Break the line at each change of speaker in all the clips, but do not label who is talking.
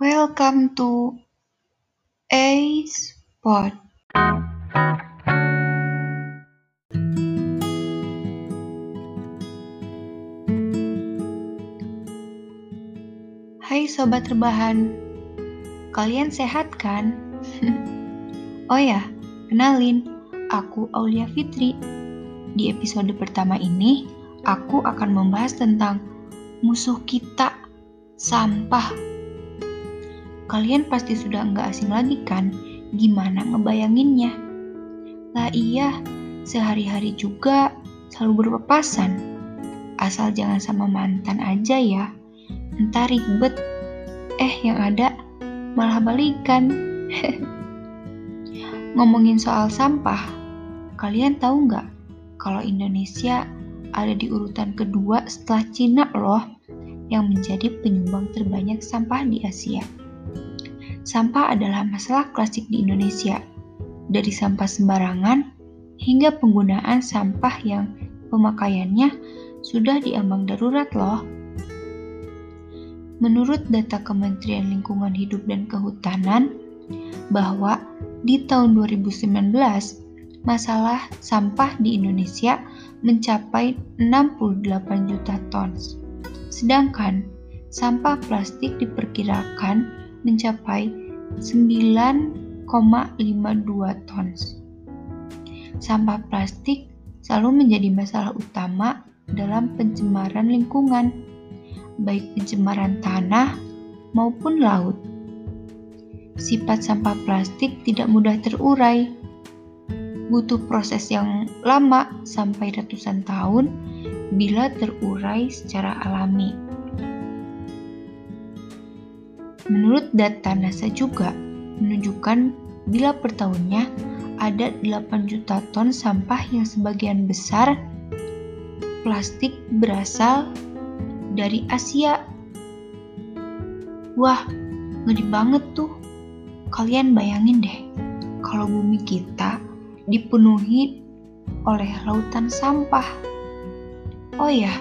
Welcome to Ace Pod. Hai sobat rebahan, kalian sehat kan? oh ya, kenalin, aku Aulia Fitri. Di episode pertama ini, aku akan membahas tentang musuh kita, sampah. Kalian pasti sudah nggak asing lagi kan? Gimana ngebayanginnya? Lah iya, sehari-hari juga selalu berpapasan. Asal jangan sama mantan aja ya. Entar ribet. Eh, yang ada malah balikan. Ngomongin soal sampah, kalian tahu nggak kalau Indonesia ada di urutan kedua setelah Cina loh yang menjadi penyumbang terbanyak sampah di Asia. Sampah adalah masalah klasik di Indonesia, dari sampah sembarangan hingga penggunaan sampah yang pemakaiannya sudah diambang darurat loh. Menurut data Kementerian Lingkungan Hidup dan Kehutanan, bahwa di tahun 2019 masalah sampah di Indonesia mencapai 68 juta tons. Sedangkan sampah plastik diperkirakan mencapai 9,52 tons. Sampah plastik selalu menjadi masalah utama dalam pencemaran lingkungan, baik pencemaran tanah maupun laut. Sifat sampah plastik tidak mudah terurai, butuh proses yang lama sampai ratusan tahun bila terurai secara alami. Menurut data NASA juga menunjukkan bila per tahunnya ada 8 juta ton sampah yang sebagian besar plastik berasal dari Asia. Wah, ngeri banget tuh. Kalian bayangin deh, kalau bumi kita dipenuhi oleh lautan sampah. Oh ya,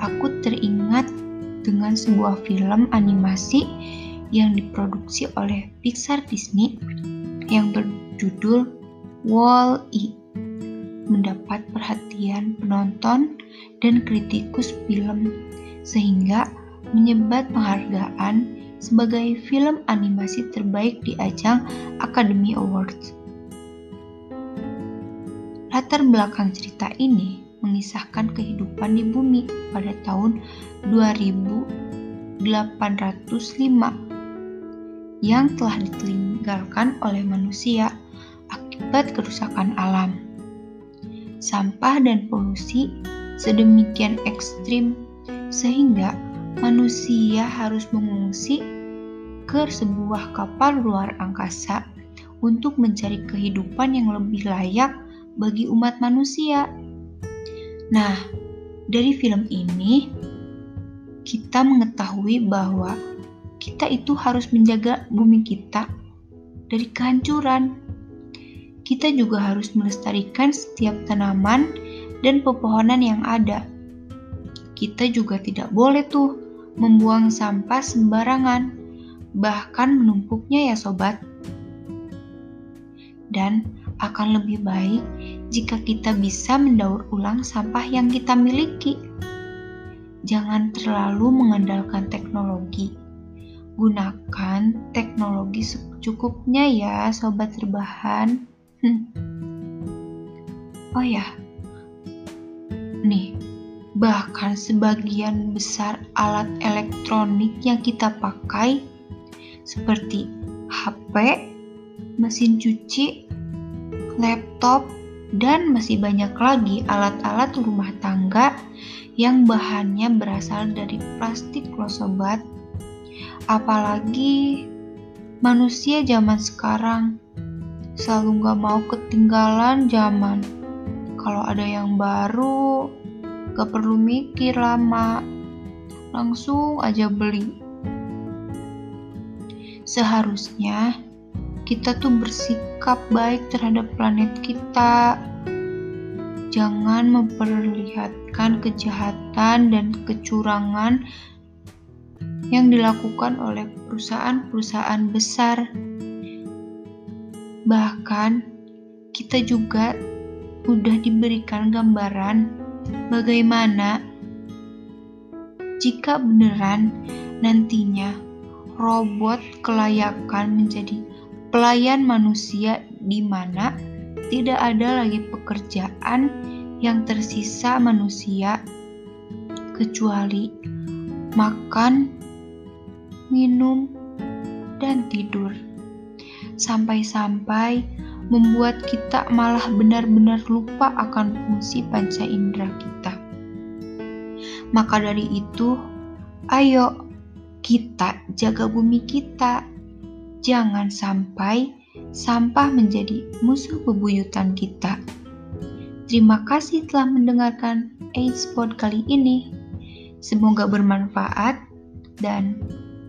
aku teringat dengan sebuah film animasi yang diproduksi oleh Pixar Disney yang berjudul Wall-E mendapat perhatian penonton dan kritikus film sehingga menyebat penghargaan sebagai film animasi terbaik di ajang Academy Awards. Latar belakang cerita ini mengisahkan kehidupan di bumi pada tahun 2805 yang telah ditinggalkan oleh manusia akibat kerusakan alam. Sampah dan polusi sedemikian ekstrim sehingga manusia harus mengungsi ke sebuah kapal luar angkasa untuk mencari kehidupan yang lebih layak bagi umat manusia. Nah, dari film ini kita mengetahui bahwa kita itu harus menjaga bumi kita dari kehancuran. Kita juga harus melestarikan setiap tanaman dan pepohonan yang ada. Kita juga tidak boleh tuh membuang sampah sembarangan, bahkan menumpuknya ya sobat. Dan akan lebih baik jika kita bisa mendaur ulang sampah yang kita miliki. Jangan terlalu mengandalkan teknologi. Gunakan teknologi secukupnya ya, sobat rebahan. Hmm. Oh ya, nih, bahkan sebagian besar alat elektronik yang kita pakai, seperti HP, mesin cuci, laptop, dan masih banyak lagi alat-alat rumah tangga yang bahannya berasal dari plastik loh sobat. Apalagi manusia zaman sekarang selalu gak mau ketinggalan zaman. Kalau ada yang baru, gak perlu mikir lama, langsung aja beli. Seharusnya kita tuh bersikap baik terhadap planet kita. Jangan memperlihatkan kejahatan dan kecurangan yang dilakukan oleh perusahaan-perusahaan besar. Bahkan, kita juga sudah diberikan gambaran bagaimana jika beneran nantinya robot kelayakan menjadi pelayan manusia di mana tidak ada lagi pekerjaan yang tersisa manusia kecuali makan, minum, dan tidur. Sampai-sampai membuat kita malah benar-benar lupa akan fungsi panca indera kita. Maka dari itu, ayo kita jaga bumi kita. Jangan sampai sampah menjadi musuh bebuyutan kita. Terima kasih telah mendengarkan Spot kali ini. Semoga bermanfaat dan